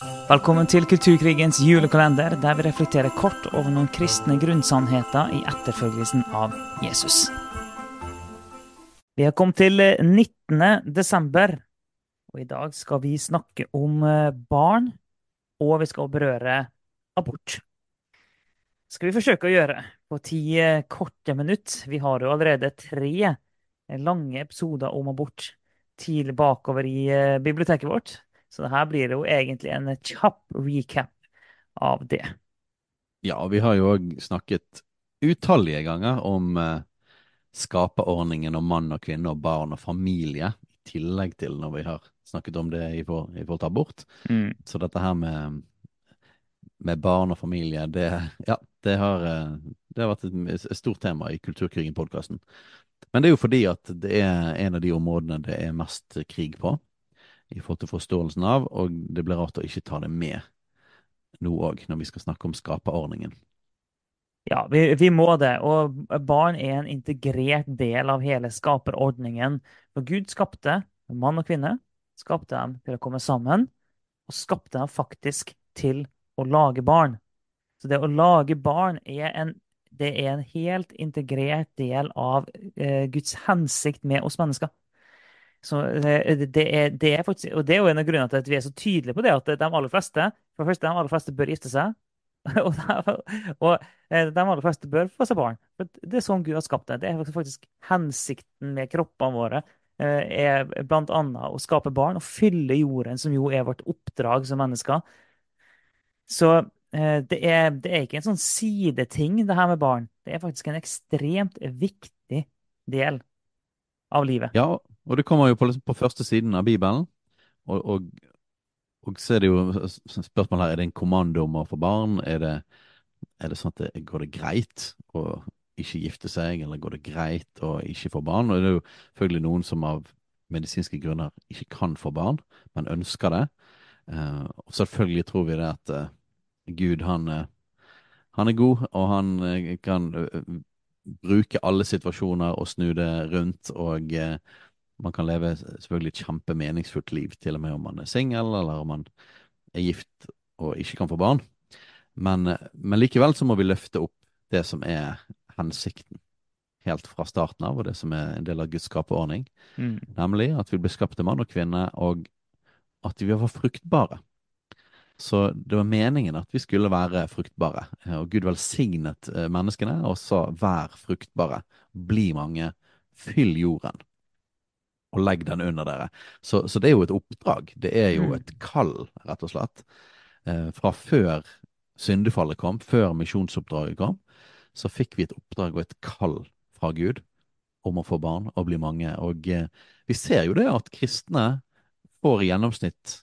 Velkommen til Kulturkrigens julekalender, der vi reflekterer kort over noen kristne grunnsannheter i etterfølgelsen av Jesus. Vi har kommet til 19. desember, og i dag skal vi snakke om eh, barn, og vi skal berøre abort. Det Skal vi forsøke å gjøre på ti eh, korte minutter. Vi har jo allerede tre lange episoder om abort tidlig bakover i eh, biblioteket vårt. Så det her blir jo egentlig en kjapp recap av det. Ja, og vi har jo òg snakket utallige ganger om eh, skaperordningen om mann og kvinne og barn og familie, i tillegg til når vi har snakket om det i, forhold til abort. Mm. Så dette her med, med barn og familie, det, ja, det, har, eh, det har vært et stort tema i Kulturkrigen-podkasten. Men det er jo fordi at det er en av de områdene det er mest krig på i forhold til forståelsen av, og det blir rart å ikke ta det med nå òg, når vi skal snakke om skaperordningen. Ja, vi, vi, må det. Og barn er en integrert del av hele skaperordningen. For Gud skapte mann og kvinne, skapte dem til å komme sammen, og skapte dem faktisk til å lage barn. Så det å lage barn er en, er en helt integrert del av eh, Guds hensikt med oss mennesker. Så eh, det er, det er, faktisk, og det er jo en av grunnene til at vi er så tydelige på det, at de aller fleste for det første, de aller fleste bør gifte seg. og, de, og eh, de aller fleste bør få seg barn. For det er sånn Gud har skapt det. Det er faktisk hensikten med kroppene våre eh, er annet å skape barn og fylle jorden, som jo er vårt oppdrag som mennesker. Så det er, det er ikke en sånn sideting, det her med barn. Det er faktisk en ekstremt viktig del av livet. Ja, og det kommer jo på, liksom, på første siden av Bibelen. Og, og, og, så er det jo spørsmål her, er det en kommando om å få barn? Er det, er det sånn at det går det greit å ikke gifte seg, eller går det greit å ikke få barn? Og det er jo selvfølgelig noen som av medisinske grunner ikke kan få barn, men ønsker det. Uh, og selvfølgelig tror vi det at uh, Gud, han, uh, han, er god, og han kan bruke alle situasjoner og snu det rundt. og man kan leve selvfølgelig et kjempemeningsfullt liv, til og med om man er singel, eller om man er gift og ikke kan få barn. Men, men, likevel så må vi løfte opp det som er hensikten helt fra starten av, og det som er en del av Guds skaperordning. Mm. Nemlig at vi blir skapt til mann og kvinne, og at vi var fruktbare. Så det var meningen at vi skulle være fruktbare. Og Gud velsignet eh, menneskene og sa vær fruktbare, bli mange, fyll jorden og legg den under dere. Så, så, det er jo et oppdrag. Det er jo mm. et kall, rett og slett. Eh, fra før syndefallet kom, før misjonsoppdraget kom, så fikk vi et oppdrag og et kall fra Gud om å få barn og bli mange. Og eh, vi ser jo det at kristne får i gjennomsnitt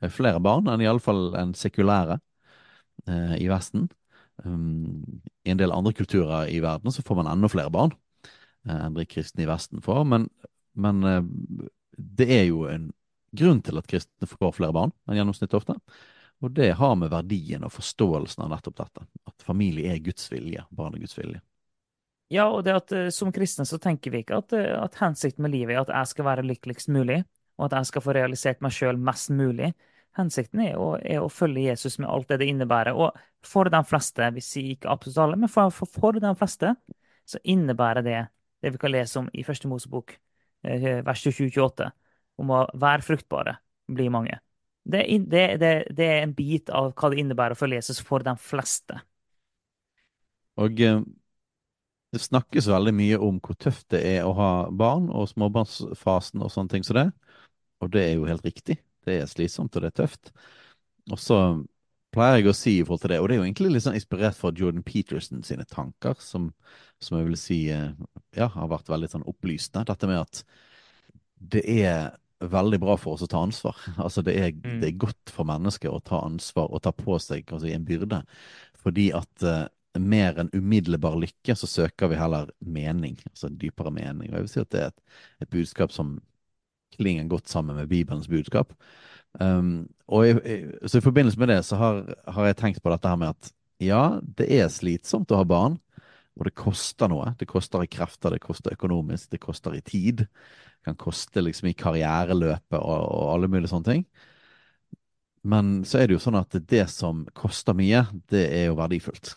eh, flere barn enn iallfall en sekulære eh, i Vesten. Um, I en del andre kulturer i verden så får man enda flere barn eh, enn de kristne i Vesten får. Men men eh, det er jo en grunn til at kristne får flere barn enn gjennomsnittet ofte. Og det har med verdien og forståelsen av nettopp dette. At familie er Guds vilje. Barn er Guds vilje. Ja, og det at eh, som kristne så tenker vi ikke at, eh, at hensikten med livet er at jeg skal være lykkeligst mulig, og at jeg skal få realisert meg sjøl mest mulig. Hensikten er å, er å, følge Jesus med alt det det innebærer. Og for de fleste, vi sier ikke absolutt alle, men for, for, for de fleste, så innebærer det det vi kan lese om i Første Mosebok, vers 27-28, om å være fruktbare, bli mange. Det, det, det, det, er en bit av hva det innebærer for Jesus for de fleste. Og eh, det snakkes veldig mye om hvor tøft det er å ha barn og småbarnsfasen og sånne ting som så det. Og det er jo helt riktig. Det er slitsomt, og det er tøft. Og så pleier jeg å si i forhold til det, og det er jo egentlig litt sånn inspirert fra Jordan Peterson sine tanker, som, som jeg vil si eh, ja, har vært veldig sånn opplysende. Dette med at det er veldig bra for oss å ta ansvar. Altså det er, mm. det er godt for mennesker å ta ansvar og ta på seg altså, en byrde. Fordi at uh, mer enn umiddelbar lykke, så søker vi heller mening. Altså en dypere mening. Og jeg vil si at det er et, et budskap som klinger godt sammen med Bibelens budskap. Um, og i, så i forbindelse med det så har, har, jeg tenkt på dette her med at ja, det er slitsomt å ha barn, og det koster noe. Det koster i krefter, det koster økonomisk, det koster i tid. Det kan koste liksom i karriereløpet og, og alle mulige sånne ting. Men så er det jo sånn at det som koster mye, det er jo verdifullt.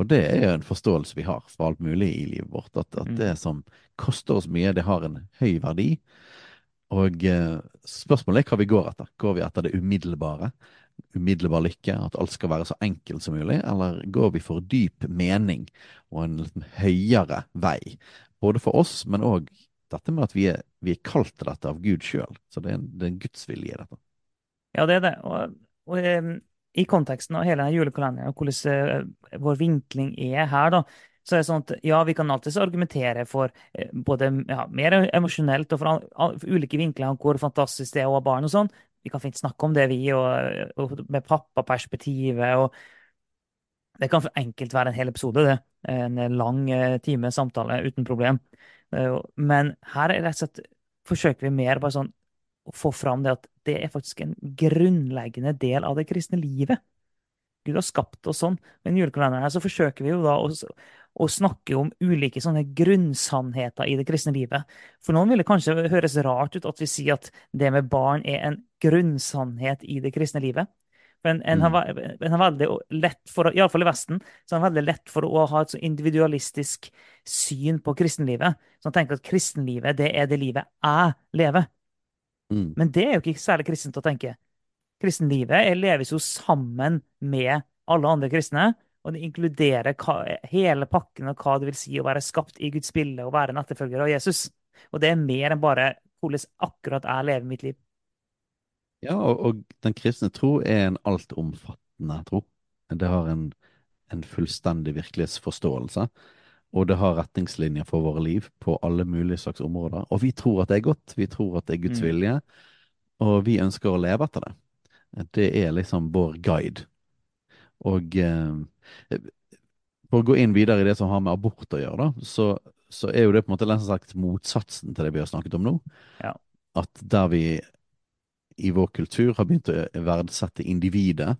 Og det er jo en forståelse vi har for alt mulig i livet vårt. At, at det Mm. som koster oss mye, det har en høy verdi. Og eh, spørsmålet er hva vi går etter. Går vi etter det umiddelbare? Umiddelbar lykke? At alt skal være så enkelt som mulig? Eller går vi for dyp mening og en litt høyere vei? Både for oss, men òg dette med at vi er, vi er kalt til dette av Gud sjøl. Så det er, en, det er en Guds vilje i dette. Ja, det er det. Og, og i konteksten av hele julekalenderen og hvordan eh, vår vinkling er her, da, så er det sånn at ja, vi kan alltids argumentere for eh, både ja, mer emosjonelt og for, ulike vinkler om hvor fantastisk det er å ha barn og sånn. Vi kan fint snakke om det, vi, og, og med pappaperspektivet. og Det kan for enkelt være en hel episode, det. En lang eh, time samtale uten problem. Eh, Men her er rett og slett forsøker vi mer bare sånn å få fram det at det er faktisk en grunnleggende del av det kristne livet. Gud har skapt oss sånn. Men i julekalenderen her så forsøker vi jo da å, å snakke om ulike sånne grunnsannheter i det kristne livet. For noen vil det kanskje høres rart ut at vi sier at det med barn er en grunnsannhet i det kristne livet. For en, en, har, Mm. en har veldig lett for, å- i Vesten, så er det veldig lett for å ha et så individualistisk syn på kristenlivet. Så man tenker at kristenlivet, det er det livet jeg lever. Mm. Men det er jo ikke særlig kristent å tenke. Kristenlivet leves jo sammen med alle andre kristne, og det inkluderer hva, hele pakken av hva det vil si å være skapt i Guds bilde og være en etterfølger av Jesus. Og det er mer enn bare hvordan akkurat jeg lever mitt liv. Ja, og, og den kristne tro er en altomfattende tro. Det har en, en fullstendig virkelighetsforståelse. Og det har retningslinjer for våre liv på alle mulige slags områder. Og vi tror at det er godt, vi tror at det er Guds Mm. vilje, og vi ønsker å leve etter det. Det er liksom vår guide. Og eh, for å gå inn videre i det som har med abort å gjøre, da, så, så er jo det på en måte nesten sagt motsatsen til det vi har snakket om nå. Ja. At der vi i vår kultur har begynt å verdsette individet.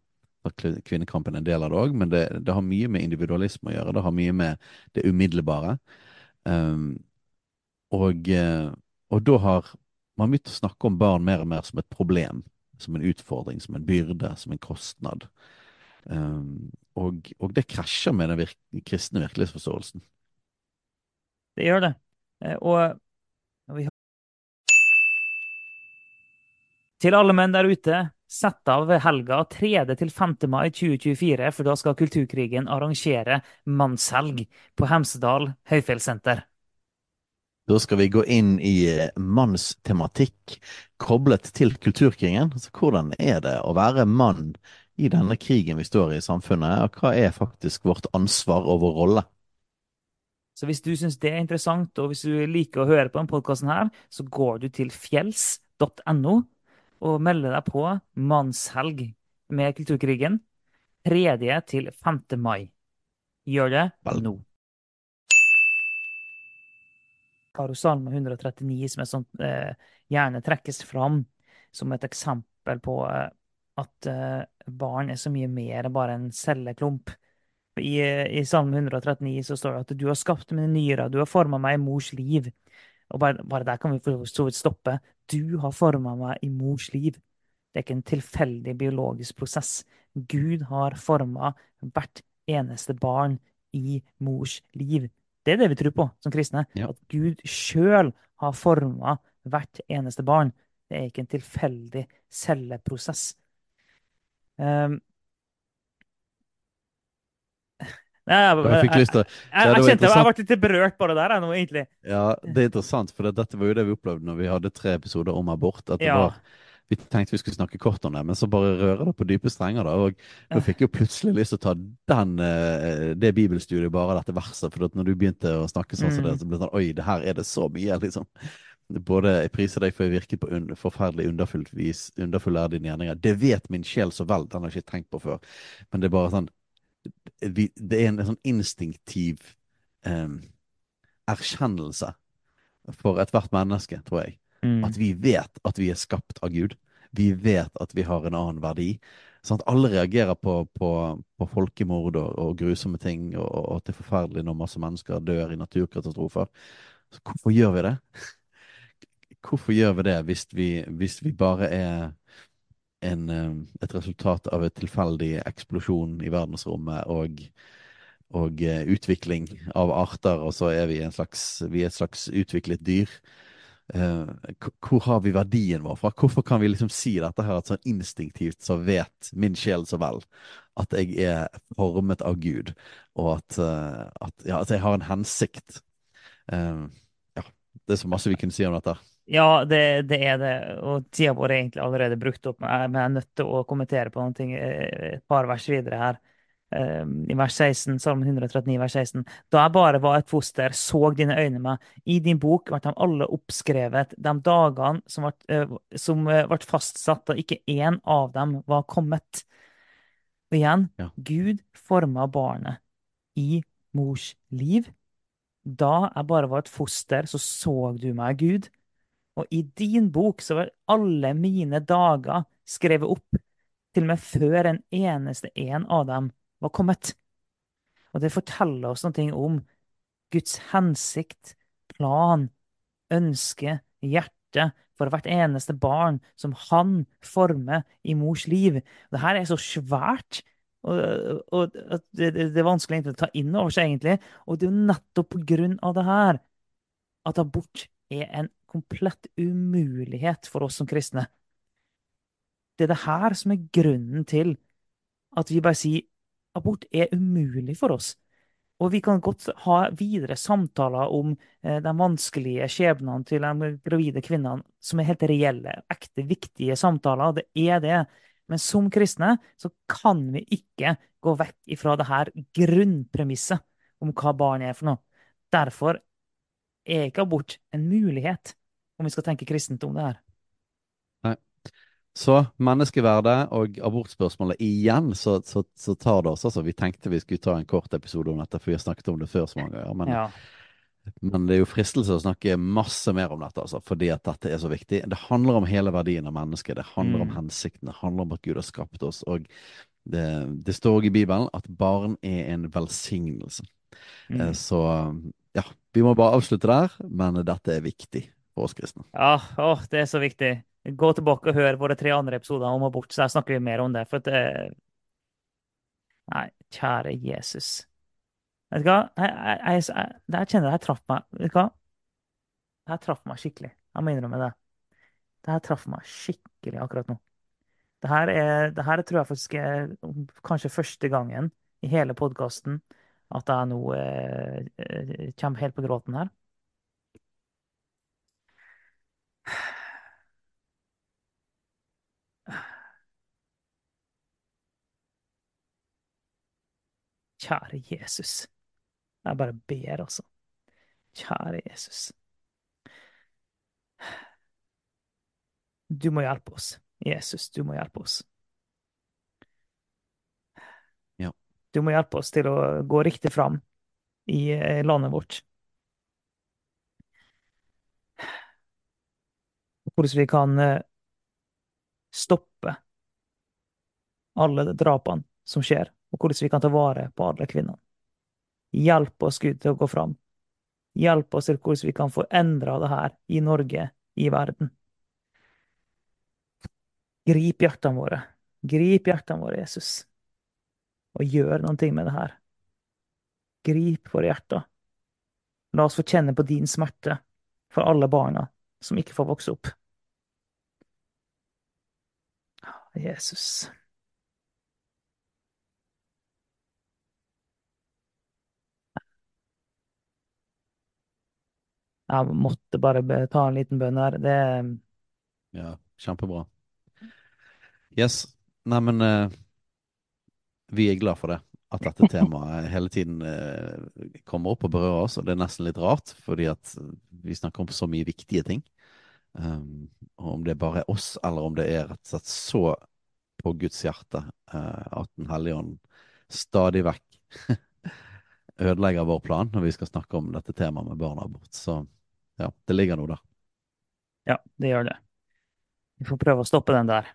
Kvinnekampen er en del av det òg, men det, det har mye med individualisme å gjøre. Det har mye med det umiddelbare. Um, og, eh, og da har man begynt å snakke om barn mer og mer som et problem, som en utfordring, som en byrde, som en kostnad. Um, og, og det krasjer med den virk kristne virkelighetsforståelsen. Det gjør det. Eh, Og og vi har Til alle menn der ute, sett av helga 3. til 5. mai 2024, for da skal Kulturkrigen arrangere mannshelg på Hemsedal høyfjellssenter. Da skal vi gå inn i eh, mannstematikk koblet til kulturkrigen. Altså, hvordan er det å være mann i denne krigen vi står i i samfunnet, og hva er faktisk vårt ansvar og vår rolle? Så hvis du syns det er interessant, og hvis du liker å høre på denne podkasten her, så går du til fjells.no og melder deg på mannshelg med Kulturkrigen 3. til 5. mai. Gjør det Vel. nå. har Salme 139 som er sånt, eh, gjerne trekkes fram som et eksempel på eh, at eh, barn er så mye mer enn bare en celleklump. I, I Salme 139 så står det at du har skapt mine nyrer, du har forma meg i mors liv. Og bare, bare der kan vi for så vidt stoppe. Du har forma meg i mors liv. Det er ikke en tilfeldig biologisk prosess. Gud har forma hvert eneste barn i mors liv. Det er det vi tror på som kristne. Ja. At Gud sjøl har forma hvert eneste barn. Det er ikke en tilfeldig celleprosess. Um, Nei, jeg, jeg jeg, jeg, det kjente jeg ble litt berørt bare der, jeg nå, egentlig. Ja, det er interessant, for det, dette var jo det vi opplevde når vi hadde tre episoder om abort. At det var, vi tenkte vi skulle snakke kort om det, men så bare rører det på dype strenger. da, Og vi fikk jeg jo plutselig lyst til å ta den, eh, det bibelstudiet, bare dette verset. For når du begynte å snakke sånn som Mm. det, så ble det sånn Oi, det her er det så mye, liksom. Både jeg priser deg for jeg virket på un forferdelig underfullt vis. Underfulle er dine gjerninger. Det vet min sjel så vel, den har jeg ikke tenkt på før. Men det er bare sånn Det er en, sånn instinktiv um, erkjennelse for ethvert menneske, tror jeg. Mm. At vi vet at vi er skapt av Gud. Vi vet at vi har en annen verdi. Sånn at alle reagerer på, på, på folkemord og, og grusomme ting, og, og at det er forferdelig når masse mennesker dør i naturkatastrofer. Så hvorfor gjør vi det? Hvorfor gjør vi det hvis vi, hvis vi bare er en, eh, et resultat av et tilfeldig eksplosjon i verdensrommet og, og eh, utvikling av arter, og så er vi, en slags, vi er et slags utviklet dyr. Eh, hvor har vi verdien vår fra? Hvorfor kan vi liksom si dette her at sånn instinktivt så vet min sjel så vel at jeg er formet av Gud, og at, at, ja, at jeg har en hensikt? Ja, det er så masse vi kunne si om dette. Ja, det, det er det, og tida vår er egentlig allerede brukt opp, men jeg er nødt til å kommentere på noen ting, eh, et par vers videre her. Eh, I vers 16, Salmen 139, vers 16. Da jeg bare var et foster, så dine øyne meg. I din bok ble de alle oppskrevet, de dagene som ble, eh, som eh, ble fastsatt, da ikke én av dem var kommet. Og igjen, Ja. Gud forma barnet i mors liv. Da jeg bare var et foster, så så du meg, Gud. Og i din bok så var alle mine dager skrevet opp, til og med før en eneste en av dem var kommet. Og det forteller oss noe om Guds hensikt, plan, ønske, hjerte for hvert eneste barn som han former i mors liv. Det her er så svært. Og, og og det, det er vanskelig å ta inn over seg, egentlig. Og det er jo nettopp på grunn av det her at abort er en komplett umulighet for oss som kristne. Det er det her som er grunnen til at vi bare sier abort er umulig for oss. Og vi kan godt ha videre samtaler om eh, de vanskelige skjebnene til de gravide kvinnene, som er helt reelle, ekte, viktige samtaler. Det er det. Men som kristne så kan vi ikke gå vekk ifra det her grunnpremisset om hva barn er for noe. Derfor er ikke abort en mulighet, om vi skal tenke kristent om det her. Nei. Så menneskeverdet og abortspørsmålet igjen, så, så, så tar det oss. Altså, vi tenkte vi skulle ta en kort episode om dette, for vi har snakket om det før så mange ganger. Men, Ja. men det er jo fristelse å snakke masse mer om dette, altså, fordi at dette er så viktig. Det handler om hele verdien av mennesket. Det handler om Mm. hensikten. Det handler om at Gud har skapt oss. Og det, det står også i Bibelen at barn er en velsignelse. Eh, Mm. Så ja, vi må bare avslutte der, men dette er viktig for oss kristne. Ja, åh, det er så viktig. Gå tilbake og hør våre tre andre episoder om abort, så der snakker vi mer om det. For at uh... Nei, kjære Jesus. Vet du hva? Jeg, jeg, jeg, jeg, kjenner det her traff meg. Vet du hva? Det her traff meg skikkelig. Jeg må innrømme det. Det her traff meg skikkelig akkurat nå. Det her, er, det her tror jeg faktisk er kanskje første gangen i hele podkasten at jeg nå eh, eh, kommer helt på gråten her. Kjære Jesus. Jeg bare ber, altså. Kjære Jesus. Du må hjelpe oss. Jesus, du må hjelpe oss. Ja. Du må hjelpe oss til å gå riktig fram i eh, landet vårt. Hvordan vi kan eh, stoppe alle drapene som skjer, og hvordan vi kan ta vare på alle kvinner. Hjelp oss, Gud, til å gå fram. Hjelp oss til hvordan vi kan få endra det her i Norge, i verden. Grip hjertene våre. Grip hjertene våre, Jesus, og gjør noe med det her. Grip våre hjerter. La oss få kjenne på din smerte for alle barna som ikke får vokse opp. Jesus. Jeg måtte bare ta en liten bønn her. Det Ja, kjempebra. Yes. Neimen, uh, vi er glad for det. At dette temaet hele tiden uh, kommer opp og berører oss. Og det er nesten litt rart, fordi at vi snakker om så mye viktige ting. Um, og om det bare er oss, eller om det er rett og slett så på Guds hjerte uh, at Den hellige ånd stadig vekk ødelegger vår plan når vi skal snakke om dette temaet med barneabort. Så ja, det ligger noe der. Ja, det gjør det. Vi får prøve å stoppe den der.